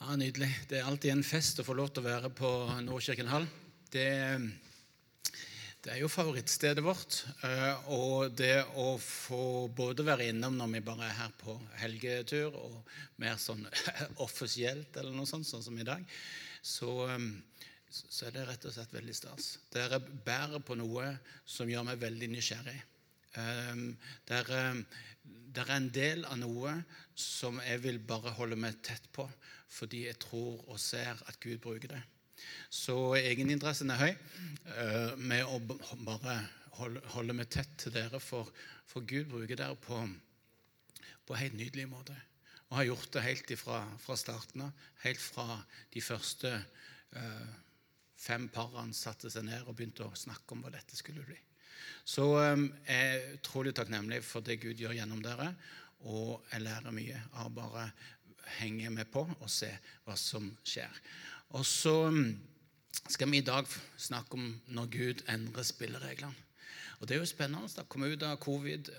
Ja, Nydelig. Det er alltid en fest å få lov til å være på Nordkirken hall. Det, det er jo favorittstedet vårt. eh, Og det å få både være innom når vi bare er her på helgetur, og mer sånn offisielt eller noe sånt, sånn som i dag, så, eh, så er det rett og slett veldig stas. Dere bærer på noe som gjør meg veldig nysgjerrig. Um, det, det er en del av noe som jeg vil bare holde meg tett på, fordi jeg tror og ser at Gud bruker det. Så egeninteressen er høy uh, med å bare holde, meg tett til dere, for, for Gud bruker dere på, på helt nydelig måte. Og har gjort det helt fra, fra starten av, helt fra de første eh, fem parene satte seg ned og begynte å snakke om hva dette skulle bli. Så jeg er utrolig takknemlig for det Gud gjør gjennom dere. Og jeg lærer mye av bare henge med på og se hva som skjer. Og så skal vi i dag snakke om når Gud endrer spillereglene. Og Det er jo spennende å komme ut av covid,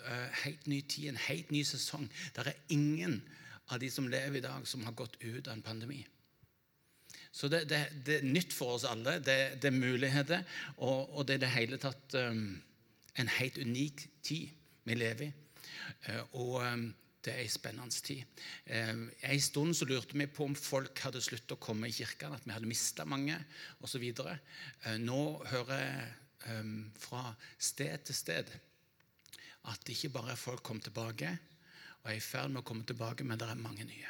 helt ny tid, en helt ny sesong. Det er ingen av de som lever i dag, som har gått ut av en pandemi. Så det, det, det er nytt for oss alle. Det, det er muligheter, og, og, det er det hele tatt um, en helt unik tid vi lever i. Uh, og um, det er en spennende tid. Uh, en stund så lurte vi på om folk hadde sluttet å komme i kirken, at vi hadde mista mange osv. Nå hører jeg fra sted til sted at ikke bare er folk kom tilbake og er i ferd med å komme tilbake, men det er mange nye.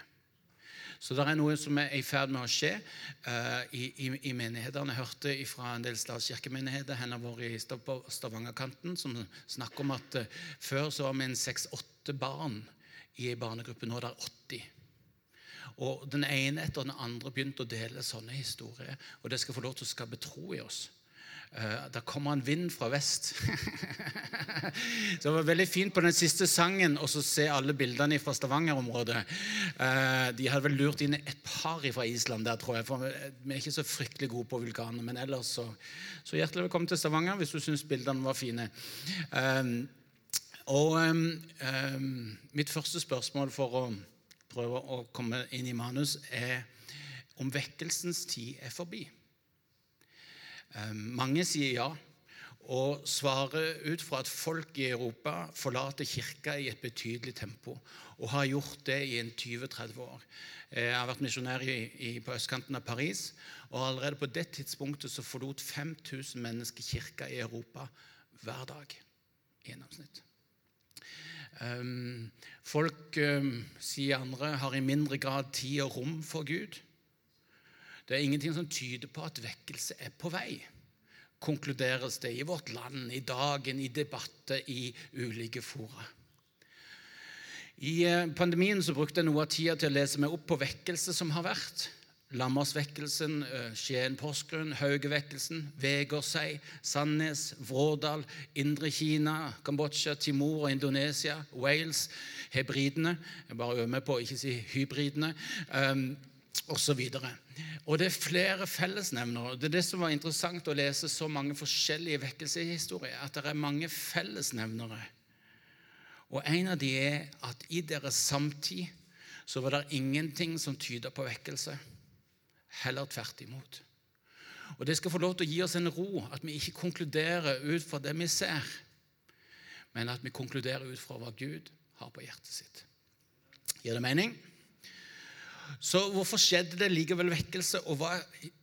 Så det er noe som er i ferd med å skje uh, i, i, i, menighetene. Jeg hørte fra en del statskirkemenigheter har vært på Stavangerkanten, som snakker om at uh, før så var vi en seks-åtte barn i en barnegruppe. Nå er det 80. Og Den ene etter den andre begynte å dele sånne historier. Og det skal få lov til å skape tro i oss. Uh, da kommer en vind fra vest. så det var veldig fint på den siste sangen å se alle bildene fra Stavanger-området. Uh, de hadde vel lurt inn et par fra Island der, tror jeg. For vi er ikke så fryktelig gode på vulkaner. Men ellers så, så hjertelig velkommen til Stavanger hvis du syns bildene var fine. Um, og mitt første spørsmål for å prøve å komme inn i manus er om vekkelsens tid er forbi. Mange sier ja, og svarer ut fra at folk i Europa forlater kirka i et betydelig tempo, og har gjort det i en 20-30 år. Jeg har vært misjonær på østkanten av Paris, og allerede på det tidspunktet så forlot 5000 mennesker kirka i Europa hver dag i gjennomsnitt. Folk, sier andre, har i mindre grad tid og rom for Gud. Det er ingenting som tyder på at vekkelse er på vei, konkluderes det i vårt land, i dagen, i debatter, i ulike fora. I pandemien så brukte jeg noe av tida til å lese meg opp på vekkelse som har vært. Lammersvekkelsen, Skien-Porsgrunn, Haugevekkelsen, Vegårshei, Sandnes, Vrådal, Indre Kina, Kambodsja, Timor og Indonesia, Wales, hebridene Jeg bare øver meg på å ikke si hybridene. Osv. Og det er flere fellesnevnere. Det er det som var interessant å lese så mange forskjellige vekkelseshistorier. At det er mange fellesnevnere. Og en av de er at i deres samtid så var det ingenting som tyder på vekkelse. Heller tvert imot. Og Det skal få lov til å gi oss en ro, at vi ikke konkluderer ut fra det vi ser, men at vi konkluderer ut fra hva Gud har på hjertet sitt. Gir det mening? Så hvorfor skjedde det likevel vekkelse, og hva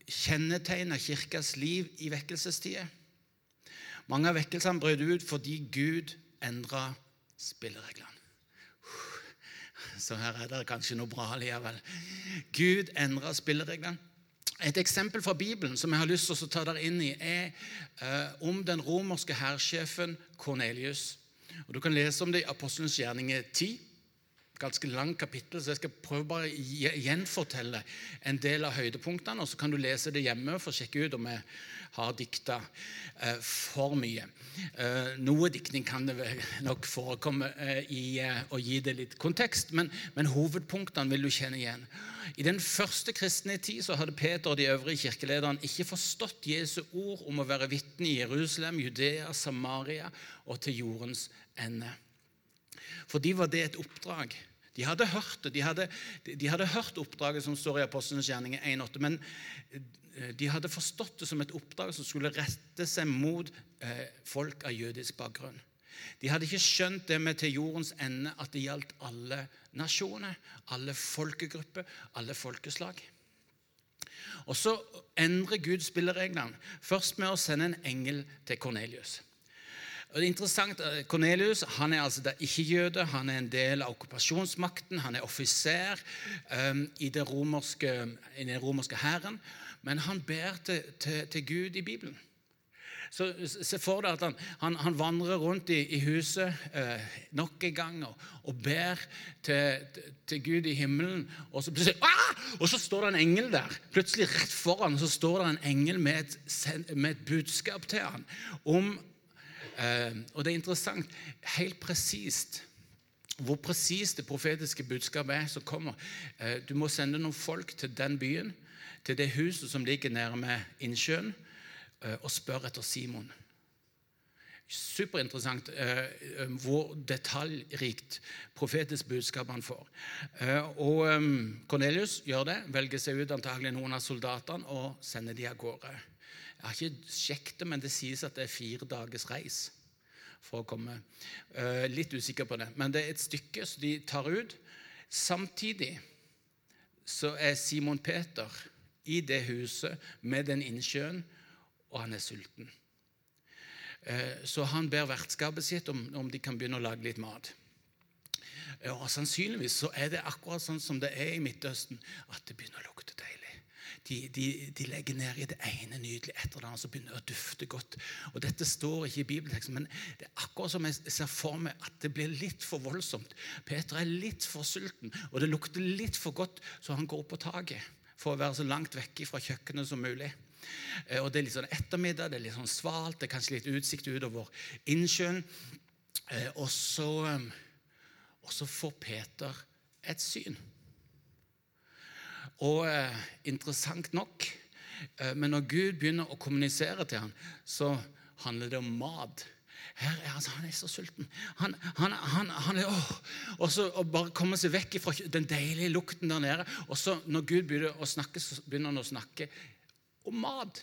kjennetegner kirkas liv i vekkelsestider? Mange av vekkelsene brøt ut fordi Gud endra spillereglene. Så her er det kanskje noe bra likevel. Gud endra spillereglene. Et eksempel fra Bibelen som jeg har lyst til å ta dere inn i, er eh, om den romerske hærsjefen Kornelius. Og Du kan lese om det i Apostelens gjerninger 10 ganske langt kapittel, så jeg skal prøve bare å gjenfortelle en del av høydepunktene. og Så kan du lese det hjemme for å sjekke ut om jeg har dikta eh, for mye. Eh, noe diktning kan det nok forekomme eh, i eh, å gi det litt kontekst, men, men, hovedpunktene vil du kjenne igjen. I den første kristne tid så hadde Peter og de øvrige kirkelederne ikke forstått Jesu ord om å være vitne i Jerusalem, Judea, Samaria og til jordens ende. For de var det et oppdrag De hadde hørt det. De hadde, de hadde hørt oppdraget som står i Apostlenes gjerninger 1,8, men eh, de hadde forstått det som et oppdrag som skulle rette seg mot eh, folk av jødisk bakgrunn. De hadde ikke skjønt det med til jordens ende at det gjaldt alle nasjoner, alle folkegrupper, alle folkeslag. Og så endrer Gud spillereglene, først med å sende en engel til Kornelius. Og det er interessant, Kornelius han er altså ikke-jøde, han er en del av okkupasjonsmakten, han er offiser um, i, det romerske, i den romerske hæren, men han ber til, til, til Gud i Bibelen. Så Se for deg at han, han, han vandrer rundt i, i huset eh, nok en gang og, og ber til, til, Gud i himmelen. Og så, ah! og så står det en engel der. Plutselig rett foran så står det en engel med et, med et budskap til han om eh, Og det er interessant, helt presist hvor presist det profetiske budskapet er som kommer. Eh, du må sende noen folk til den byen, til det huset som ligger nærme innsjøen. Eh, og spørre etter Simon. Superinteressant eh, eh, hvor detaljrikt profetisk budskap han får. Og Kornelius gjør det, velger seg ut antagelig noen av soldatene og sender de av gårde. Jeg har ikke sjekket det, men det sies at det er fire dagers reis for å komme. Litt usikker på det, men det er et stykke som de tar ut. Samtidig så er Simon Peter i det huset med den innsjøen og han er sulten. Eh, så han ber vertskapet sitt om, om de kan begynne å lage litt mat. Eh, og Sannsynligvis så er det akkurat sånn som det er i Midtøsten, at det begynner å lukte deilig. De, de, de legger ned i det ene nydelige etter det andre, så begynner å dufte godt. Og Dette står ikke i bibelteksten, men det er akkurat som jeg ser for meg at det blir litt for voldsomt. Peter er litt for sulten, og det lukter litt for godt, så han går på taket for å være så langt vekke fra kjøkkenet som mulig. Eh, og Det er litt sånn ettermiddag, det er litt sånn svalt, det er kanskje litt utsikt utover innsjøen. Eh, og så, eh, og så får Peter et syn. Og interessant nok, men når Gud begynner å kommunisere til ham, så handler det om mat. Her er altså, Han er så sulten. Han, han, han, han er, åh, og så og bare komme seg vekk fra den deilige lukten der nede. Og så Når Gud begynner å snakke, så begynner han å snakke om mat.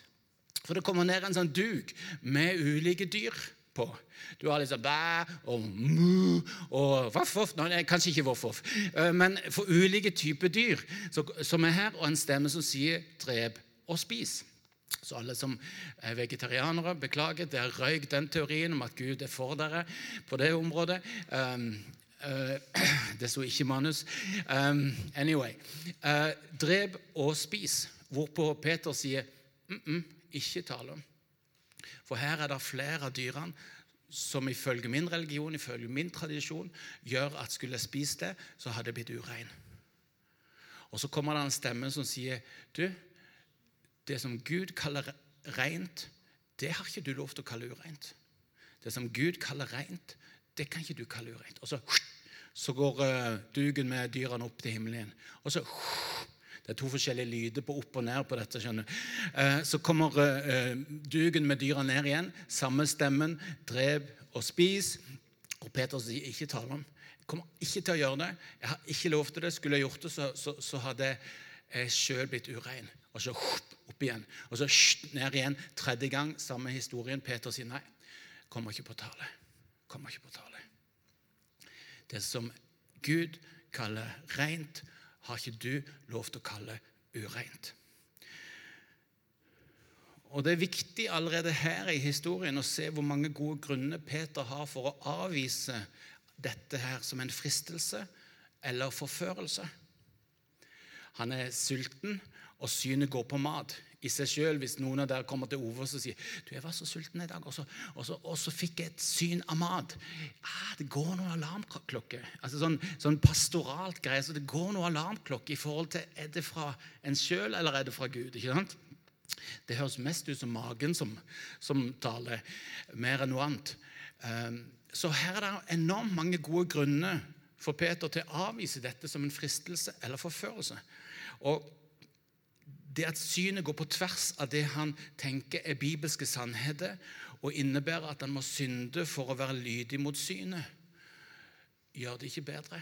For det kommer ned en sånn duk med ulike dyr på. Du har liksom bæ og mu og voff-voff. Nei, kanskje ikke voff-voff. Eh, men for ulike typer dyr som er her, og en stemme som sier 'drep og spis'. Så alle som er vegetarianere, beklager. Det røyk den teorien om at Gud er for dere på det området. Um, uh, det sto ikke i manus. Um, anyway. Uh, drep og spis. Hvorpå Peter sier mm -mm, ikke tale om. For her er det flere av dyrene som ifølge min religion, ifølge min tradisjon, gjør at skulle jeg spist det, så hadde jeg blitt urein. Og så kommer det en stemme som sier du, det som Gud kaller rent, det har ikke du lov til å kalle ureint. Det som Gud kaller rent, det kan ikke du kalle ureint. Og så, så går duken dugen med dyrene opp til himmelen. Og så det er to forskjellige lyder på opp og ned på dette. skjønner eh, Så kommer eh, dugen med dyra ned igjen. Samme stemmen. Drev og spis. Og Peter sier ikke tale om. Jeg kommer ikke til å gjøre det. Jeg har ikke lov til det. Skulle jeg gjort det, så, så, så hadde jeg sjøl blitt urein. Og så opp igjen. Og så ned igjen. Tredje gang, samme historien. Peter sier nei. Kommer ikke på tale. Kommer ikke på tale. Det som Gud kaller rent, har ikke du lov til å kalle ureint. Og Det er viktig allerede her i historien å se hvor mange gode grunner Peter har for å avvise dette her som en fristelse eller forførelse. Han er sulten, og synet går på mat i seg sjøl hvis noen av dere kommer til ove og sier du, jeg var så sulten i dag, og så, og så, og så fikk jeg et syn av mat. Ah, det går noen alarmklokke. Altså sånn, sånn pastoralt greie. Så det går noen alarmklokke i forhold til er det fra en sjøl eller er det fra Gud. ikke sant? Det høres mest ut som magen som, som taler, mer enn noe annet. Um, så her er det enormt mange gode grunner for Peter til å avvise dette som en fristelse eller forførelse. Og det at synet går på tvers av det han tenker er bibelske sannheter, og innebærer at han må synde for å være lydig mot synet, gjør det ikke bedre.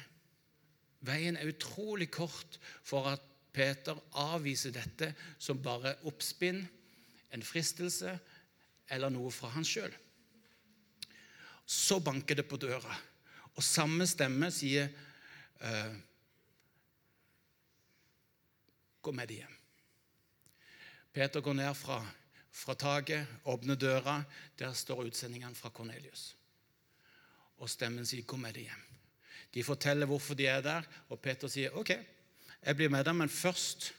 veien er utrolig kort for at Peter avviser dette som bare oppspinn, en fristelse eller noe fra han sjøl. Så banker det på døra, og samme stemme sier eh, Gå med deg hjem. Peter går ned fra, fra taket, åpner døra. Der står utsendingene fra Kornelius. Og stemmen sier, 'Gå med deg hjem'. De forteller hvorfor de er der, og Peter sier, 'OK, jeg blir med dem, men først,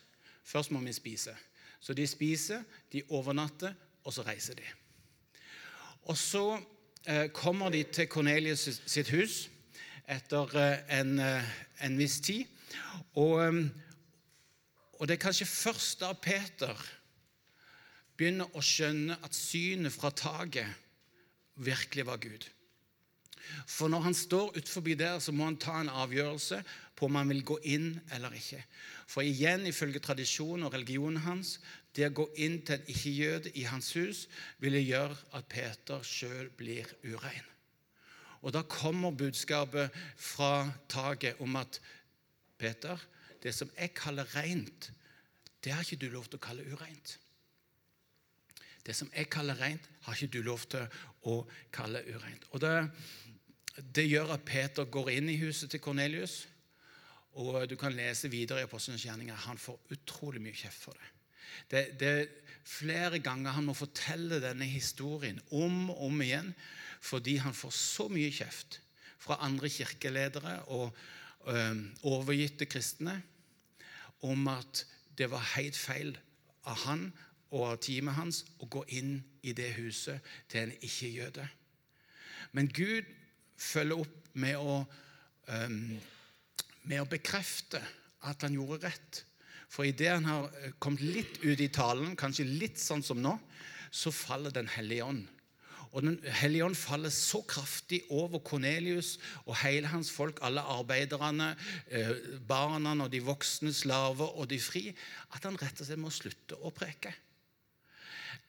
først må vi spise'. Så de spiser, de overnatter, og så reiser de. Og så eh, kommer de til Kornelius sitt hus etter eh, en, eh, en, viss tid. Og, eh, og det er kanskje først da Peter begynner å skjønne at synet fra taket virkelig var Gud. For når han står utenfor der, så må han ta en avgjørelse på om han vil gå inn eller ikke. For igjen, ifølge tradisjonen og religionen hans, det å gå inn til en ikke-jøde i hans hus ville gjøre at Peter sjøl blir urein. Og da kommer budskapet fra taket om at Peter, det som jeg kaller rent, det har ikke du lov til å kalle ureint. Det som jeg kaller rent, har ikke du lov til å kalle ureint. Og det, det gjør at Peter går inn i huset til Kornelius. Og du kan lese videre i Apostelens gjerninger. Han får utrolig mye kjeft for det. det. Det er flere ganger han må fortelle denne historien om og om igjen fordi han får så mye kjeft fra andre kirkeledere og ø, overgitte kristne om at det var helt feil av han og av teamet hans å gå inn i det huset til en ikke-jøde. Men Gud følger opp med å, um, med å bekrefte at han gjorde rett. For idet han har eh, kommet litt ut i talen, kanskje litt sånn som nå, så faller Den hellige ånd. Og Den hellige ånd faller så kraftig over Kornelius og hele hans folk, alle arbeiderne, eh, barna og de voksne, slaver og de fri, at han rett og slett må slutte å preke.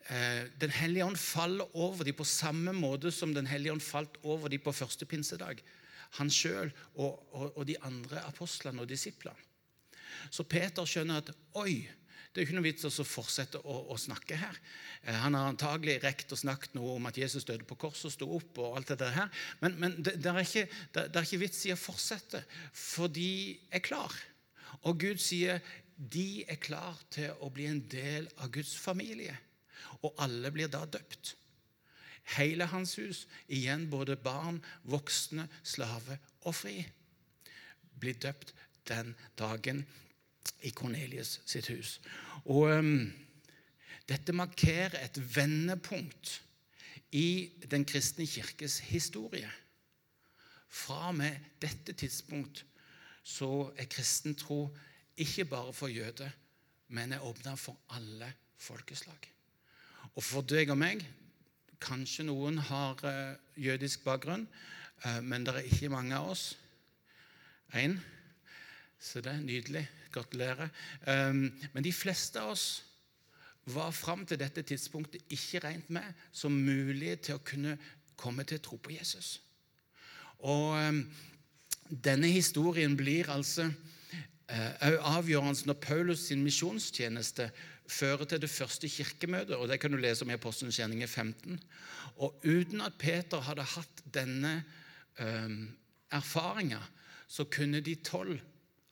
Eh, den hellige ånd faller over dem på samme måte som Den hellige ånd falt over dem på første pinsedag. Han sjøl og, og, og, de andre apostlene og disiplene. Så Peter skjønner at oi, det er ikke noe vits å fortsette å, å, snakke her. Eh, han har antagelig rekt og snakket noe om at Jesus døde på korset og sto opp. og alt det her. Men, men det, det, er ikke, det, det er ikke vits i å fortsette, for de er klar. Og Gud sier de er klar til å bli en del av Guds familie og alle blir da døpt. Hele hans hus, igjen både barn, voksne, slave og fri, blir døpt den dagen i Kornelius sitt hus. Og um, Dette markerer et vendepunkt i den kristne kirkes historie. Fra og med dette tidspunkt så er kristen tro ikke bare for jøder, men er åpna for alle folkeslag. Og for deg og meg Kanskje noen har uh, jødisk bakgrunn, uh, men det er ikke mange av oss. Én. Så det er nydelig. Gratulerer. Um, men de fleste av oss var fram til dette tidspunktet ikke regnet med som mulig til å kunne komme til å tro på Jesus. Og um, denne historien blir altså uh, avgjørende når Paulus sin misjonstjeneste fører til det første kirkemøtet, og det kan du lese om i Apostelens gjerninger 15. Og uten at Peter hadde hatt denne eh, erfaringa, så kunne de tolv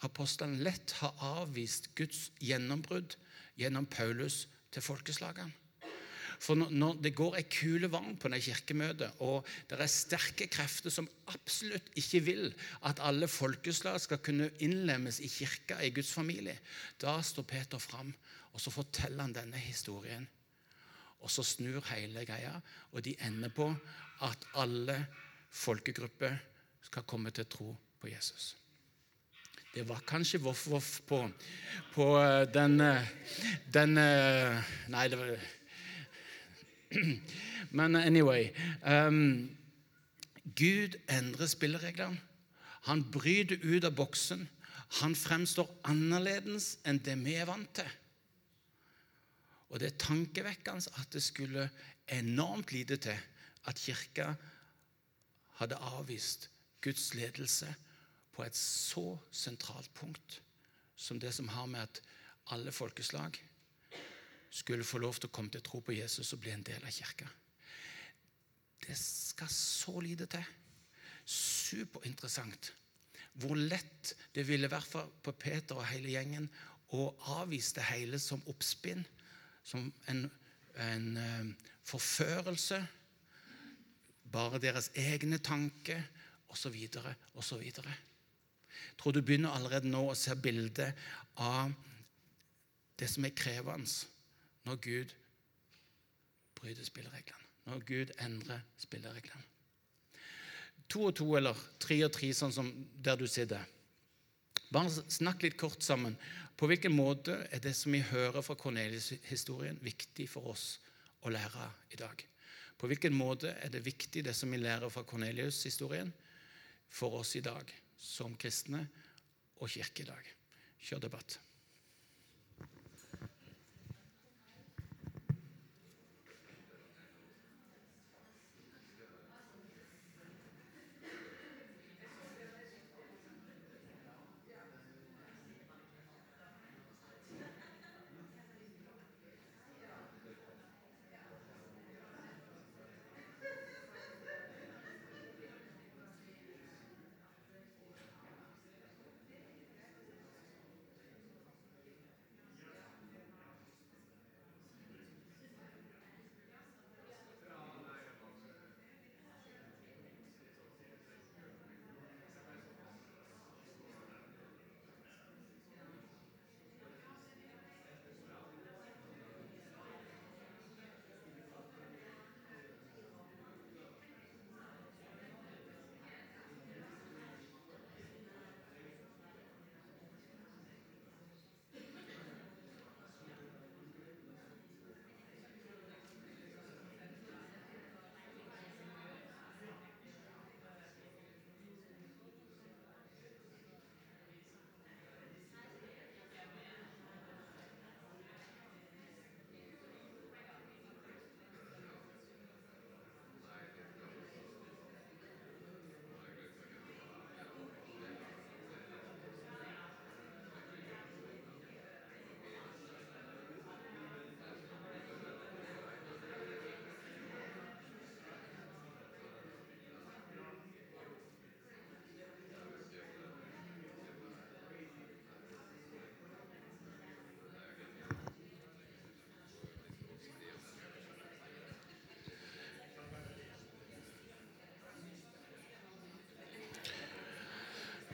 apostlene lett ha avvist Guds gjennombrudd gjennom Paulus til folkeslagene. For når det går ei kule varm på det kirkemøtet, og det er sterke krefter som absolutt ikke vil at alle folkeslag skal kunne innlemmes i kirka, i Guds familie, da står Peter fram og så forteller han denne historien. Og så snur hele greia, og de ender på at alle folkegrupper skal komme til tro på Jesus. Det var kanskje voff-voff på, på, eh, den, eh, den eh, Nei, det var Men anyway um, Gud endrer spillereglene. Han bryter ut av boksen. Han fremstår annerledes enn det vi er vant til. Og det er tankevekkende at det skulle enormt lite til at kirka hadde avvist Guds ledelse på et så sentralt punkt som det som har med at alle folkeslag skulle få lov til å komme til tro på Jesus og bli en del av kirka. Det skal så lite til. Superinteressant. Hvor lett det ville vært for Peter og hele gjengen å avvise det hele som oppspinn, som en, en uh, forførelse. Bare deres egne tanker, osv., osv. Jeg tror du begynner allerede nå å se bildet av det som er krevende når Gud bryter spillereglene. Når Gud endrer spillereglene. To og to eller tre og tre, sånn som der du sitter. Bare snakk litt kort sammen. På hvilken måte er det som vi hører fra Kornelius-historien, viktig for oss å lære i dag? På hvilken måte er det viktig, det som vi lærer fra Kornelius-historien, for oss i dag som kristne og kirke i dag? Kjør debatt.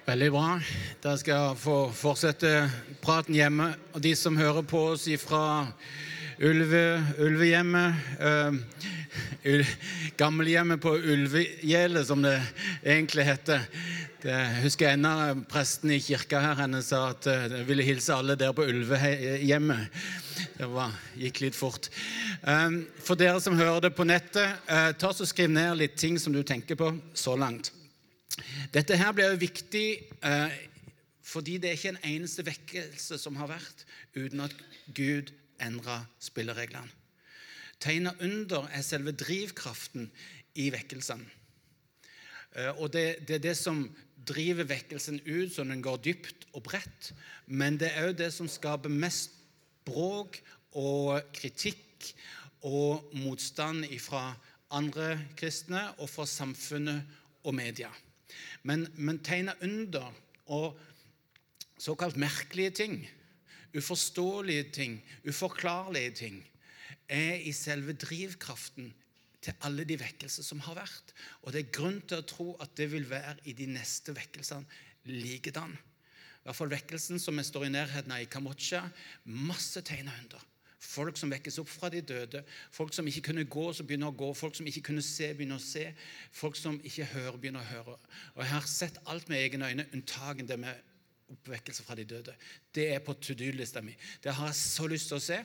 Veldig bra. Da skal jeg få fortsette praten hjemme. Og de som hører på oss fra ulve, ulvehjemmet uh, Gammelhjemmet på Ulvegjelet, som det egentlig heter. Det, jeg husker en av presten i kirka her henne sa at uh, jeg ville hilse alle der på Ulvehjemmet. Det var, gikk litt fort. Um, for dere som hører det på nettet, ta så skriv ned litt ting som du tenker på så langt. Dette her blir jo viktig eh, fordi det er ikke en eneste vekkelse som har vært uten at Gud endra spillereglene. Tegna under er selve drivkraften i vekkelsene. Eh, og det, det, er det som driver vekkelsen ut, så den går dypt og bredt. Men det er òg det som skaper mest bråk og kritikk og motstand fra andre kristne og fra samfunnet og media. Men, men tegner under og såkalt merkelige ting, uforståelige ting, uforklarlige ting, er i selve drivkraften til alle de vekkelser som har vært. Og det er grunn til å tro at det vil være i de neste vekkelsene likedan. I hvert fall vekkelsen som vi står i nærheten av i Kambodsja. Masse tegn under. Folk som vekkes opp fra de døde. Folk som ikke kunne gå, som begynner å gå. Folk som ikke kunne se, begynner å se. Folk som ikke hører, begynner å høre. Og Jeg har sett alt med egne øyne, unntagen det med oppvekkelse fra de døde. Det er på to do-lista mi. Det har jeg så lyst til å se,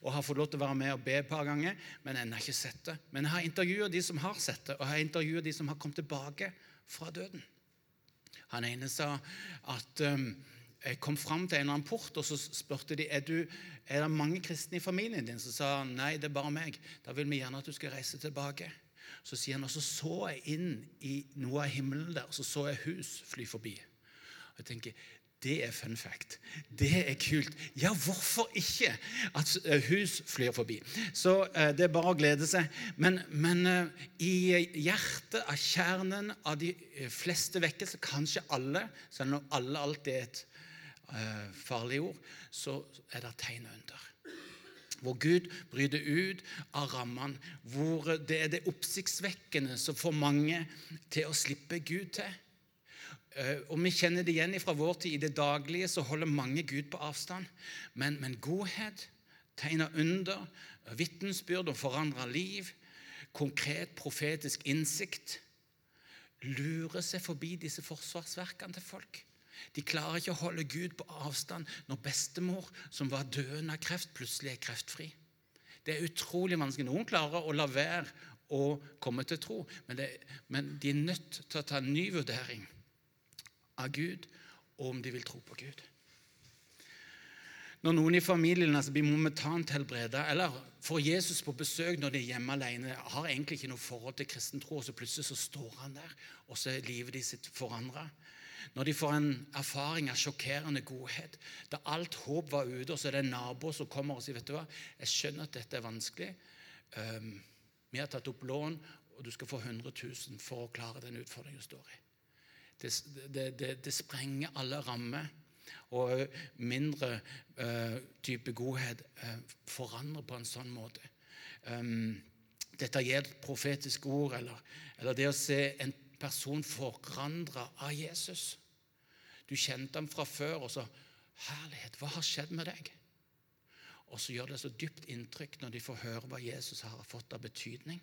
og har fått lov til å være med og be et par ganger, men ennå ikke sett det. Men jeg har intervjua de som har sett det, og jeg har intervjua de som har kommet tilbake fra døden. Han ene sa at um, kom fram til en eller annen port, og så spurte de er, du, er det mange kristne i familien din. Så sa han nei, det er bare meg. Da vil vi gjerne at du skal reise tilbake. Så sier han, og så så jeg inn i noe av himmelen der, og så så jeg hus fly forbi. Og jeg tenker, Det er fun fact. Det er kult. Ja, hvorfor ikke at eh, hus flyr forbi? Så eh, det er bare å glede seg. Men, men eh, i hjertet av kjernen av de eh, fleste vekkelser, kanskje alle, selv om alle alltid er et eh, farlig ord, så er det tegn under. Hvor Gud bryter ut av rammene. Hvor det er det oppsiktsvekkende som får mange til å slippe Gud til. Eh, og Vi kjenner det igjen fra vår tid. I det daglige så holder mange Gud på avstand. Men, men godhet, tegner under, vitnesbyrd og forandra liv, konkret profetisk innsikt lurer seg forbi disse forsvarsverkene til folk. De klarer ikke å holde Gud på avstand når bestemor, som var døende av kreft, plutselig er kreftfri. Det er utrolig vanskelig. Noen klarer å la være å komme til tro, men, det, men de er nødt til å ta en ny vurdering av Gud, og om de vil tro på Gud. Når noen i familien altså, blir momentant helbreda, eller får Jesus på besøk når de er hjemme alene, har egentlig ikke noe forhold til kristen tro, og så plutselig så står han der, og så er livet de sitt forandra. Når de får en erfaring av sjokkerende godhet, da alt håp var ute, og så er det en nabo som kommer og sier vet du hva, jeg skjønner at dette er vanskelig. Um, vi har tatt opp lån, og du skal få 100 000 for å klare den utfordringen du står i. Det, det, det, det sprenger alle rammer. Og mindre uh, type godhet uh, forandrer på en sånn måte. Um, detaljert profetisk ord, eller, eller, det å se en person forandra av Jesus. Du kjente ham fra før, og så Herlighet, hva har skjedd med deg? Og så gjør det så dypt inntrykk når de får høre hva Jesus har fått av betydning.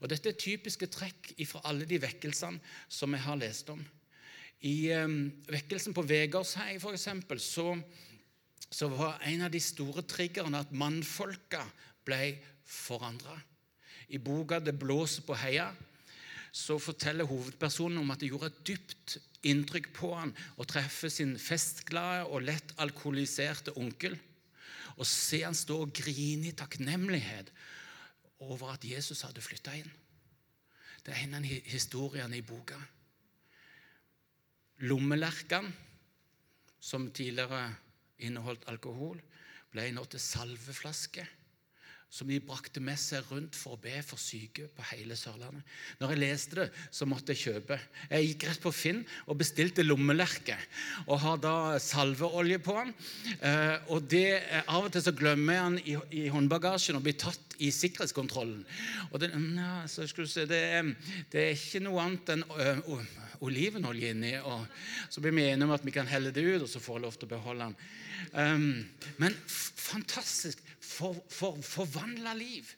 Og Dette er typiske trekk fra alle de vekkelsene som jeg har lest om. I um, vekkelsen på Vegårshei for eksempel, så, så var en av de store triggerne at mannfolka ble forandra. I boka 'Det blåser på heia' så forteller hovedpersonen om at det gjorde et dypt inntrykk på han å treffe sin festglade og lett alkoholiserte onkel. Og se han stå og grine i takknemlighet over at Jesus hadde flytta inn. Det er en av historiene i boka. Lommelerkene, som tidligere inneholdt alkohol, ble nå til salveflasker som de brakte med seg rundt for å be for syke på hele Sørlandet. Når jeg leste det, så måtte jeg kjøpe. Jeg gikk rett på Finn og bestilte lommelerke. Og har da salveolje på den. Eh, og det, Av og til så glemmer jeg den i, i håndbagasjen og blir tatt i sikkerhetskontrollen. Og det, ja, si, det, det, er ikke noe annet enn olivenolje inni. Og så blir vi enige om at vi kan helle det ut, og så får jeg lov til å beholde den. Um, men fantastisk for, for, forvandla liv.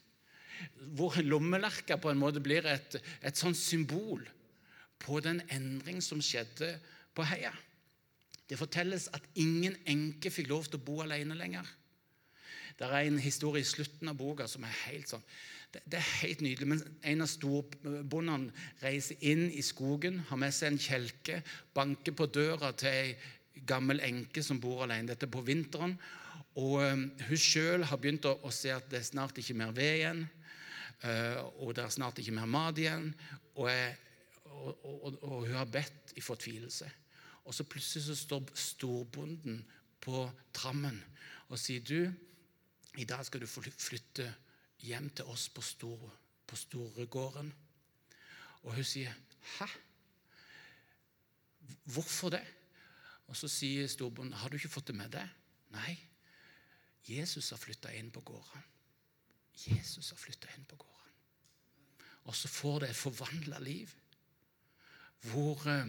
Hvor lommelerka på en måte blir et, et sånt symbol på den endring som skjedde på Heia. Det fortelles at ingen enke fikk lov til å bo alene lenger. Det er en historie i slutten av boka som er helt sånn det, det, er helt nydelig. men En av storbondene reiser inn i skogen, har med seg en kjelke, banker på døra til ei gammel enke som bor alene. Dette på vinteren. Og um, Hun sjøl har begynt å, å, se at det er snart ikke mer ved igjen. Uh, og det er snart ikke mer mat igjen. Og, og, og, og hun har bedt i fortvilelse. Og så plutselig så står storbonden på trammen og sier du, i dag skal du flytte hjem til oss på, stor, på Storegården. Og hun sier hæ? Hvorfor det? Og Så sier storbonden, 'Har du ikke fått det med deg?' Nei. Jesus har flytta inn på gården. Jesus har flytta inn på gården. Og så får det et forvandla liv hvor, eh,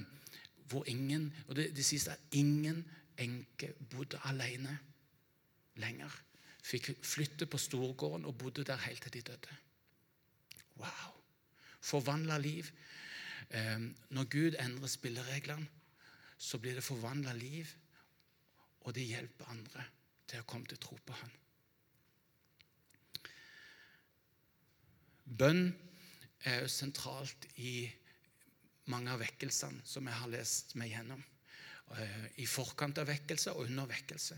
hvor ingen Og det, det sies at ingen enke bodde alene lenger. Fikk flytte på storgården og bodde der helt til de døde. Wow! Forvandla liv. Eh, når Gud endrer spillereglene, så blir det forvandla liv, og det hjelper andre til å komme til tro på Han. Bønn er jo sentralt i mange av vekkelsene som jeg har lest meg gjennom. Eh, I forkant av vekkelse og under vekkelse.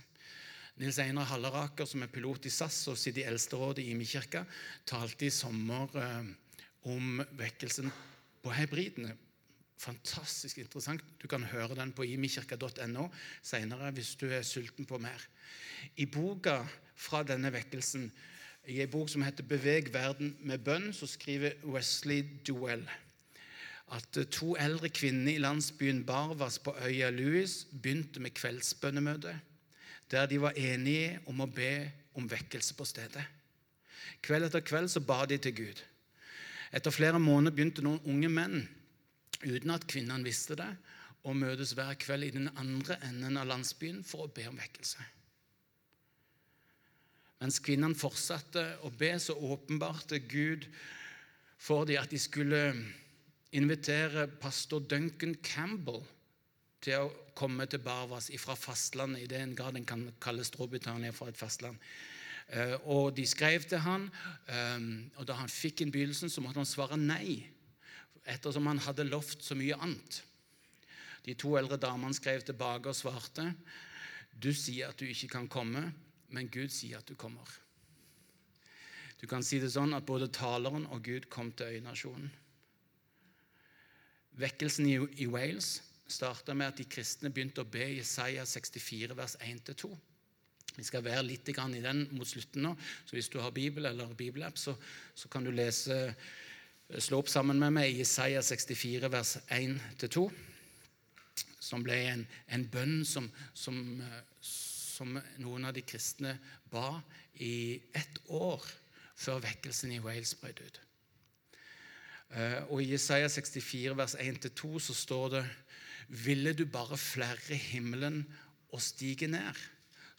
Nils Einar Halleraker, som er pilot i SAS og sitter i Eldsterådet i Imekirka, talte i sommer eh, om vekkelsen på hebridene Fantastisk interessant. Du kan høre den på imikirka.no senere hvis du er sulten på mer. I boka fra denne vekkelsen, i en bok som heter 'Beveg verden med bønn', så skriver Wesley Duell at to eldre kvinner i landsbyen Barvas på øya Louis begynte med kveldsbønnemøte, der de var enige om å be om vekkelse på stedet. Kveld etter kveld så ba de til Gud. Etter flere måneder begynte noen unge menn, uten at kvinnene visste det, å møtes hver kveld i den andre enden av landsbyen for å be om vekkelse. Mens kvinnene fortsatte å be, så åpenbarte Gud for dem at de skulle invitere pastor Duncan Campbell til å komme til Barvas fra fastlandet, i den grad en kan kalle Storbritannia for et fastland. Eh, og De skrev til han, eh, og da han fikk innbydelsen, så måtte han svare nei, ettersom han hadde lovt så mye annet. De to eldre damene skrev tilbake og svarte du sier at du ikke kan komme, men Gud sier at du kommer. Du kan si det sånn at både taleren og Gud kom til øynasjonen. Vekkelsen i Wales starta med at de kristne begynte å be Jesaja 64, vers 1-2. Vi skal være litt i den mot slutten nå, så hvis du har Bibel eller Bibelapp, så, så kan du lese, slå opp sammen med meg Jesaja 64, vers 1-2, som ble en, en bønn som, som, som, noen av de kristne ba i ett år før vekkelsen i Wales brøt ut. Eh, og I Jesaja 64, vers 1-2 så står det Ville du bare flere himmelen og stige ned,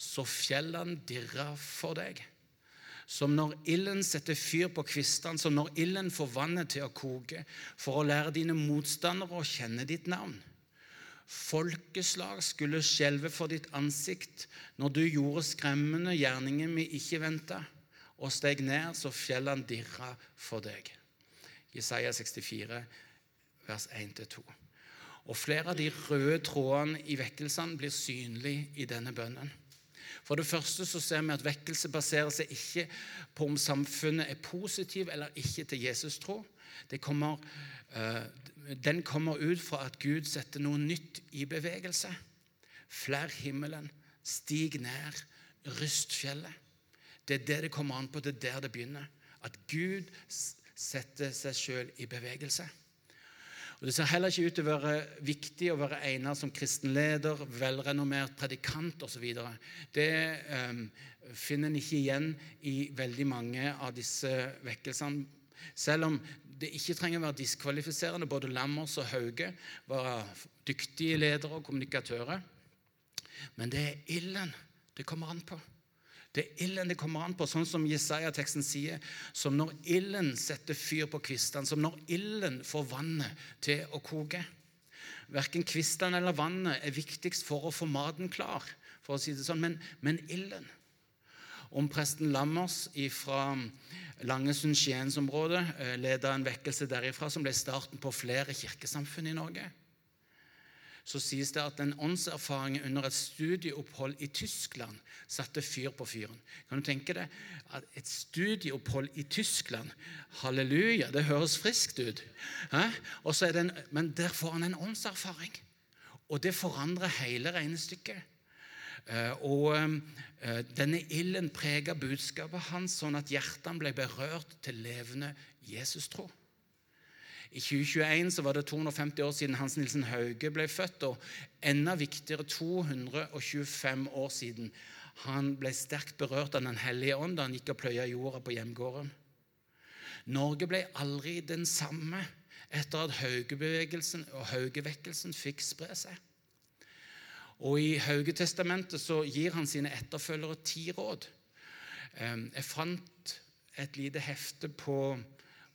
så fjellene dirra for deg. Som når ilden setter fyr på kvistene, som når ilden får vannet til å koke, for å lære dine motstandere å kjenne ditt navn. Folkeslag skulle skjelve for ditt ansikt når du gjorde skremmende gjerninger vi ikke venta, og steg ned så fjellene dirra for deg. Jesaja 64, vers 1-2. Og Flere av de røde trådene i vekkelsene blir synlige i denne bønnen. For det første så ser vi at vekkelse baserer seg ikke på om samfunnet er positiv eller ikke til Jesus-tro. Kommer, uh, den kommer ut fra at Gud setter noe nytt i bevegelse. Flær himmelen, stig ned, ryst fjellet. Det er det det kommer an på, det er der det begynner. At Gud setter seg sjøl i bevegelse. Og Det ser heller ikke ut til å være viktig å være egnet som kristen leder, velrenommert predikant osv. Det um, finner en ikke igjen i veldig mange av disse vekkelsene. Selv om det ikke trenger å være diskvalifiserende. Både Lammers og Hauge var dyktige ledere og kommunikatører. Men det er ilden det kommer an på. Det er ilden det kommer an på, sånn som Jesaja-teksten sier. Som når ilden setter fyr på kvistene, som når ilden får vannet til å koke. Verken kvistene eller vannet er viktigst for å få maten klar, for å si det sånn, men, men ilden. Om presten Lammers fra Langesund-Skiensområdet eh, leda en vekkelse derifra som ble starten på flere kirkesamfunn i Norge så sies det at en åndserfaring under et studieopphold i Tyskland satte fyr på fyren. Kan du tenke deg at et studieopphold i Tyskland Halleluja, det høres friskt ut. En, men der får han en åndserfaring. Og det forandrer hele regnestykket. Eh, og eh, denne ilden preget budskapet hans sånn at hjertene ble berørt til levende Jesus-tro. I 2021 så var det 250 år siden Hans Nilsen Hauge ble født, og enda viktigere 225 år siden han ble sterkt berørt av Den hellige ånd da han gikk og pløya jorda på hjemgården. Norge ble aldri den samme etter at Haugebevegelsen og Haugevekkelsen fikk spre seg. Og I Haugetestamentet så gir han sine etterfølgere ti råd. Jeg fant et lite hefte på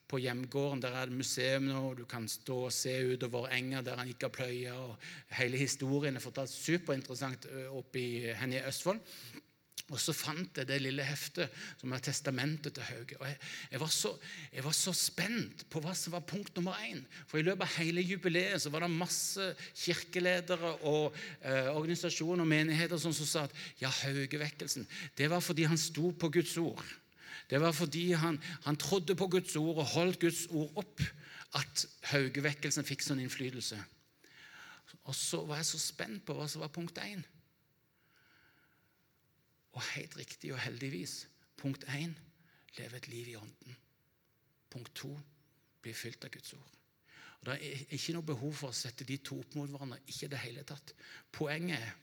på hjemgården. Der er det museum nå, og du kan stå og se utover enga der han gikk av pløya. og Hele historien er fortalt superinteressant oppe i, henne i Østfold. Og så fant jeg det lille heftet som er testamentet til Hauge. Og jeg, jeg, var så, jeg, var så, spent på hva som var punkt nummer én. For i løpet av hele jubileet så var det masse kirkeledere og eh, organisasjoner og menigheter som sa at ja, Haugevekkelsen det var fordi han sto på Guds ord. Det var fordi han, han trodde på Guds ord og holdt Guds ord opp, at Haugevekkelsen fikk sånn innflytelse. Og så var jeg så spent på hva som var punkt én. Og helt riktig og heldigvis punkt én leve et liv i Ånden. Punkt to bli fylt av Guds ord. Og Det er ikke noe behov for å sette de to opp mot hverandre. ikke det hele tatt. Poenget er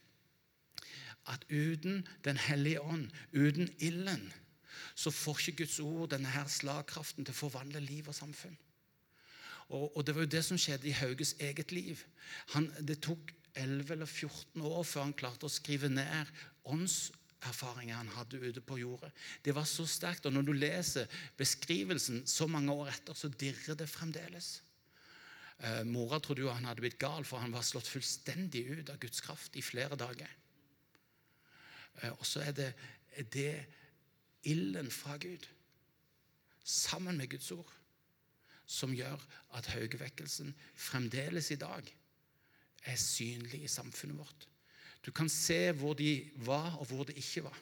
at uten Den hellige ånd, uten ilden, så får ikke Guds ord denne her slagkraften til å forvandle liv og samfunn. Og, og Det var jo det som skjedde i Hauges eget liv. Han, det tok 11 eller 14 år før han klarte å skrive ned åndserfaringer han hadde ute på jordet. Det var så sterkt. Og når du leser beskrivelsen så mange år etter, så dirrer det fremdeles. Eh, mora trodde jo han hadde blitt gal, for han var slått fullstendig ut av Guds kraft i flere dager. Eh, og så er det, det ilden fra Gud, sammen med Guds ord, som gjør at Haugevekkelsen fremdeles i dag er synlig i samfunnet vårt. Du kan se hvor de var, og hvor det ikke var.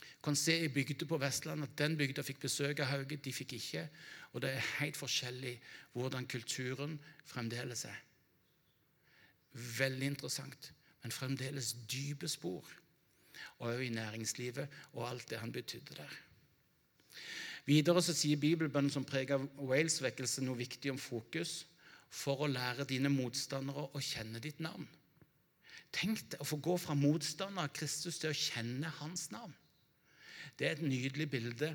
Du kan se i bygder på Vestlandet at den bygda fikk besøk av Hauge, de fikk ikke. Og det er helt forskjellig hvordan kulturen fremdeles er. Veldig interessant, men fremdeles dype spor. Og i næringslivet og alt det han betydde der. Videre så sier Bibelbønnen som preger Wales-vekkelse noe viktig om fokus for å lære dine motstandere å kjenne ditt navn. Tenk deg å få gå fra motstander av Kristus til å kjenne hans navn. Det er et nydelig bilde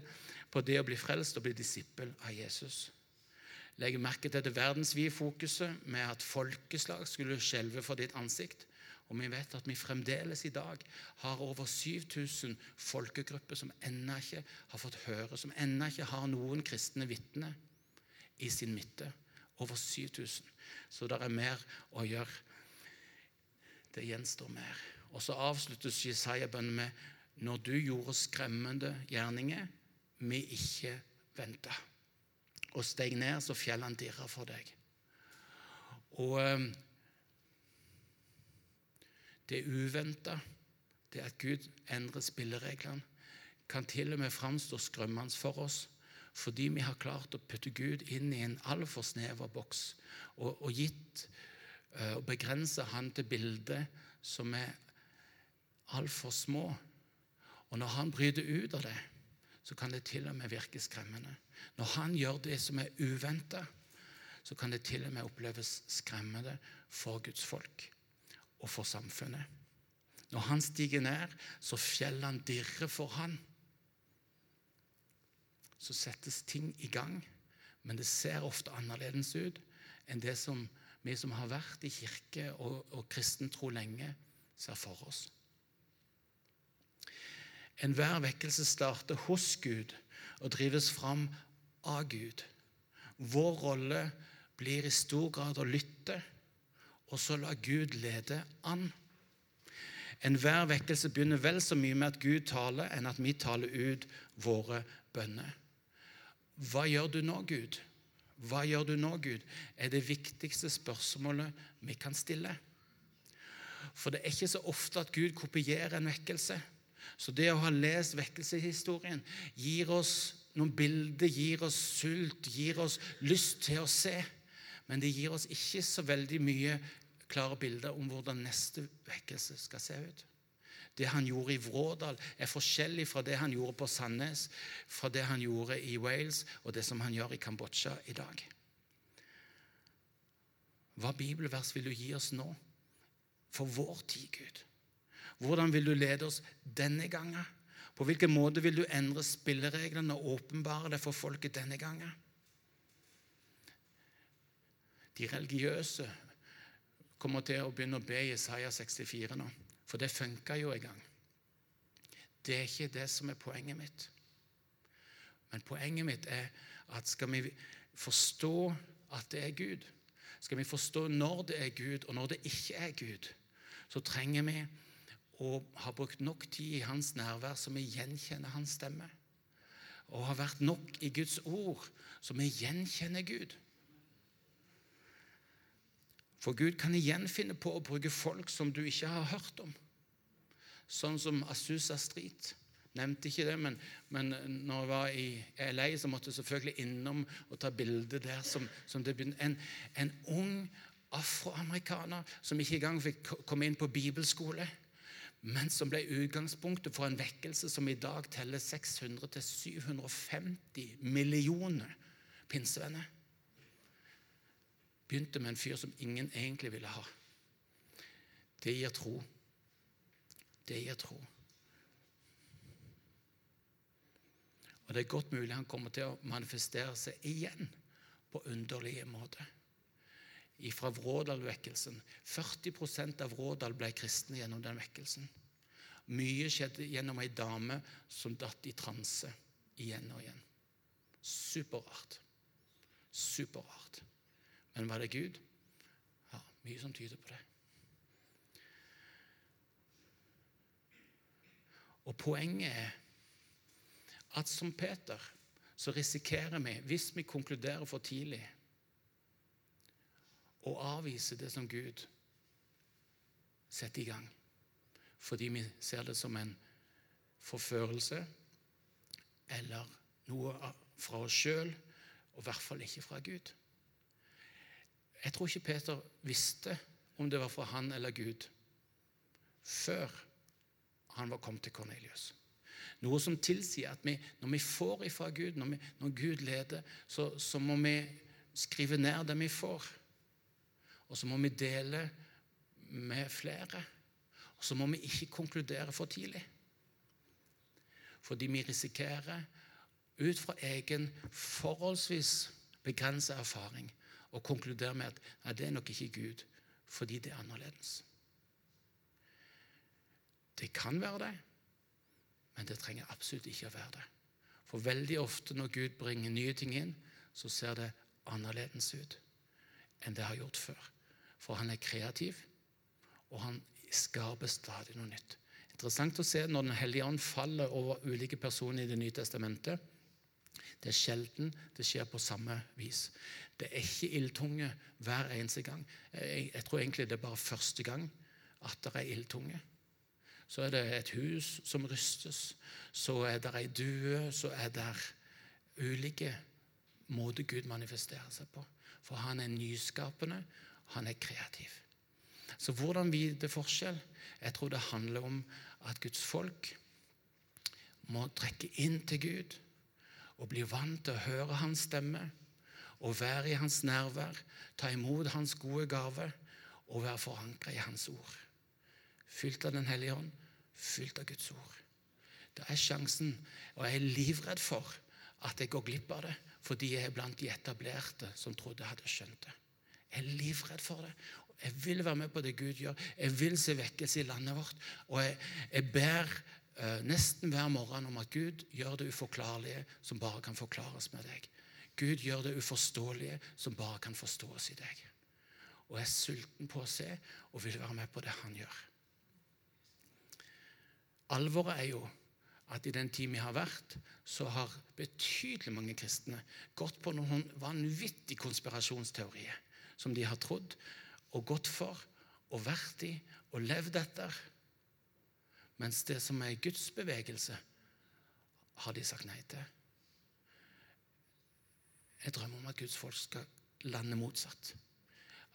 på det å bli frelst og bli disippel av Jesus. Legg merke til det verdensvide fokuset med at folkeslag skulle skjelve for ditt ansikt. Og vi vet at vi fremdeles i dag har over 7000 folkegrupper som ennå ikke har fått høre, som ennå ikke har noen kristne vitner i sin midte. Over 7000. Så det er mer å gjøre. Det gjenstår mer. Og så avsluttes Jesaja-bønnen med når du gjorde skremmende gjerninger vi ikke venta. Og steg ned, så fjellene dirra for deg. Og eh, det uventa, det at Gud endrer spillereglene, kan til og med framstå skrømmende for oss fordi vi har klart å putte Gud inn i en altfor snever boks og, og gitt eh, og begrense Han til bilder som er altfor små. Og når han bryter ut av det, så kan det til og med virke skremmende. Når han gjør det som er uventa, så kan det til og med oppleves skremmende for Guds folk og for samfunnet. Når han stiger ned, så fjellene dirrer for han. Så settes ting i gang, men det ser ofte annerledes ut enn det som vi som har vært i kirke og, og kristen tro lenge, ser for oss. Enhver vekkelse starter hos Gud og drives fram av Gud. Vår rolle blir i stor grad å lytte, og så la Gud lede an. Enhver vekkelse begynner vel så mye med at Gud taler, enn at vi taler ut våre bønner. Hva gjør du nå, Gud? Hva gjør du nå, Gud? er det viktigste spørsmålet vi kan stille. For det er ikke så ofte at Gud kopierer en vekkelse. Så det å ha lest vekkelseshistorien gir oss noen bilder, gir oss sult, gir oss lyst til å se. Men det gir oss ikke så veldig mye klare bilder om hvordan neste vekkelse skal se ut. Det han gjorde i Vrådal, er forskjellig fra det han gjorde på Sandnes, fra det han gjorde i Wales, og det som han gjør i Kambodsja i dag. Hva bibelvers vil du gi oss nå? For vår tid, Gud. Hvordan vil du lede oss denne gangen? På hvilken måte vil du endre spillereglene og åpenbare det for folket denne gangen? De religiøse kommer til å begynne å be Isaiah 64 nå, for det funka jo en gang. Det er ikke det som er poenget mitt. Men poenget mitt er at skal vi forstå at det er Gud, skal vi forstå når det er Gud, og når det ikke er Gud, så trenger vi å ha brukt nok tid i hans nærvær så vi gjenkjenner hans stemme. Og har vært nok i Guds ord så vi gjenkjenner Gud. For Gud kan igjen finne på å bruke folk som du ikke har hørt om. Sånn som Asusa Street. nevnte ikke det, men, men når jeg var i LA, så måtte jeg selvfølgelig innom og ta bilde der. som, som det begynte. En, en ung afroamerikaner som ikke engang fikk komme inn på bibelskole, men som ble utgangspunktet for en vekkelse som i dag teller 600-750 millioner pinsevenner. Begynte med en fyr som ingen egentlig ville ha. Det gir tro. Det gir tro. Og det er godt mulig han kommer til å manifestere seg igjen på underlige måter. Fra Vrådal-vekkelsen. 40% av Vrådal ble kristne gjennom den vekkelsen. Mye skjedde gjennom ei dame som datt i transe igjen og igjen. Superrart. Superrart. Men var det Gud? Ja, mye som tyder på det. Og poenget er at som Peter så risikerer vi, hvis vi konkluderer for tidlig, å avvise det som Gud setter i gang. Fordi vi ser det som en forførelse eller noe fra oss sjøl, og i hvert fall ikke fra Gud. Jeg tror ikke Peter visste om det var fra han eller Gud før han var kommet til Kornelius. Noe som tilsier at vi, når vi får ifra Gud, når, vi, når Gud leder, så, så, må vi skrive ned det vi får. Og så må vi dele med flere. Og så må vi ikke konkludere for tidlig. Fordi vi risikerer, ut fra egen forholdsvis begrenset erfaring, å konkludere med at nei, det er nok ikke Gud, fordi det er annerledes. Det kan være det, men det trenger absolutt ikke å være det. For veldig ofte når Gud bringer nye ting inn, så ser det annerledes ut enn det har gjort før. For han er kreativ, og han skaper stadig noe nytt. Interessant å se når Den hellige ånd faller over ulike personer i Det nye testamentet. Det er sjelden det skjer på samme vis. Det er ikke ildtunge hver eneste gang. Jeg, jeg tror egentlig det er bare første gang at det er ildtunge så er det et hus som rystes, så er det ei due, så er det ulike måter Gud manifesterer seg på. For han er nyskapende, han er kreativ. Så hvordan vite forskjell? Jeg tror det handler om at Guds folk må trekke inn til Gud og bli vant til å høre hans stemme og være i hans nærvær, ta imot hans gode gave og være forankra i hans ord fylt av Den hellige ånd, fylt av Guds ord. Det er sjansen, og jeg er livredd for at jeg går glipp av det fordi jeg er blant de etablerte som trodde jeg hadde skjønt det. Jeg er livredd for det. Jeg vil være med på det Gud gjør. Jeg vil se vekkelse i landet vårt. Og jeg, jeg ber nesten hver morgen om at Gud gjør det uforklarlige som bare kan forklares med deg. Gud gjør det uforståelige som bare kan forstås i deg. Og er sulten på å se og vil være med på det han gjør. Alvoret er jo at i den tid vi har vært, så har betydelig mange kristne gått på noen vanvittige konspirasjonsteorier som de har trodd og gått for og vært i og levd etter. Mens det som er Guds bevegelse, har de sagt nei til. Jeg drømmer om at Guds folk skal lande motsatt.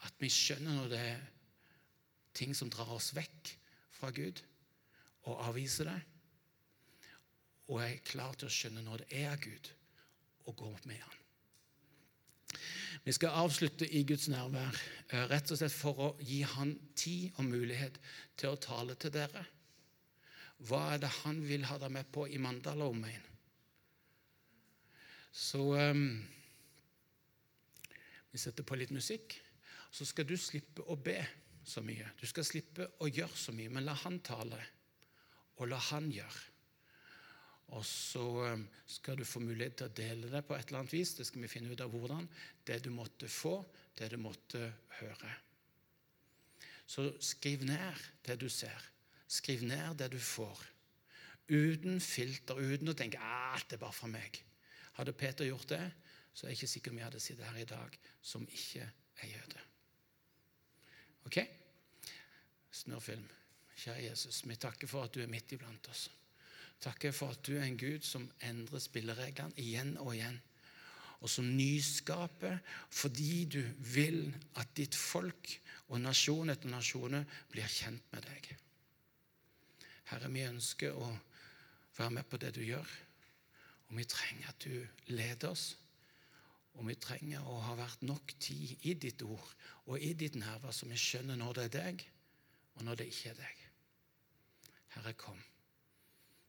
At vi skjønner når det er ting som drar oss vekk fra Gud og avviser det. Og er klar til å skjønne når det er Gud, og gå med Han. Vi skal avslutte i Guds nærvær eh, rett og slett for å gi Han tid og mulighet til å tale til dere. Hva er det Han vil ha deg med på i Mandal omegn? Så um, Vi setter på litt musikk. Så skal du slippe å be så mye. Du skal slippe å gjøre så mye, men la Han tale og la han gjøre. Og så um, skal du få mulighet til å dele det på et eller annet vis. Det skal vi finne ut av hvordan. Det du måtte få, det du måtte høre. Så skriv ned det du ser. Skriv ned det du får. Uten filter, uten å tenke at det er bare for meg. Hadde Peter gjort det, så er jeg ikke sikker om jeg hadde sittet her i dag som ikke er jøde. Ok? Snørrfilm. Kjære Jesus, vi takker for at du er midt iblant oss. Takker for at du er en Gud som endrer spillereglene igjen og igjen. Og som nyskaper fordi du vil at ditt folk og nasjon etter nasjoner blir kjent med deg. Herre, vi ønsker å være med på det du gjør. Og vi trenger at du leder oss. Og vi trenger å ha vært nok tid i ditt ord og i ditt nærvær, så vi skjønner når det er deg, og når det ikke er deg. Herre, kom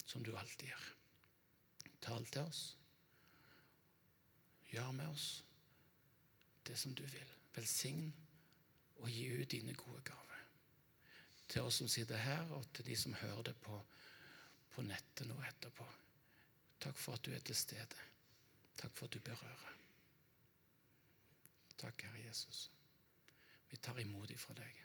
som du alltid gjør. Tal til oss. Gjør med oss det som du vil. Velsign og gi ut dine gode gaver. Til oss som sitter her, og til de som hører det på, på nettet nå etterpå. Takk for at du er til stede. Takk for at du berører. Takk, Herre Jesus. Vi tar imot ifra deg.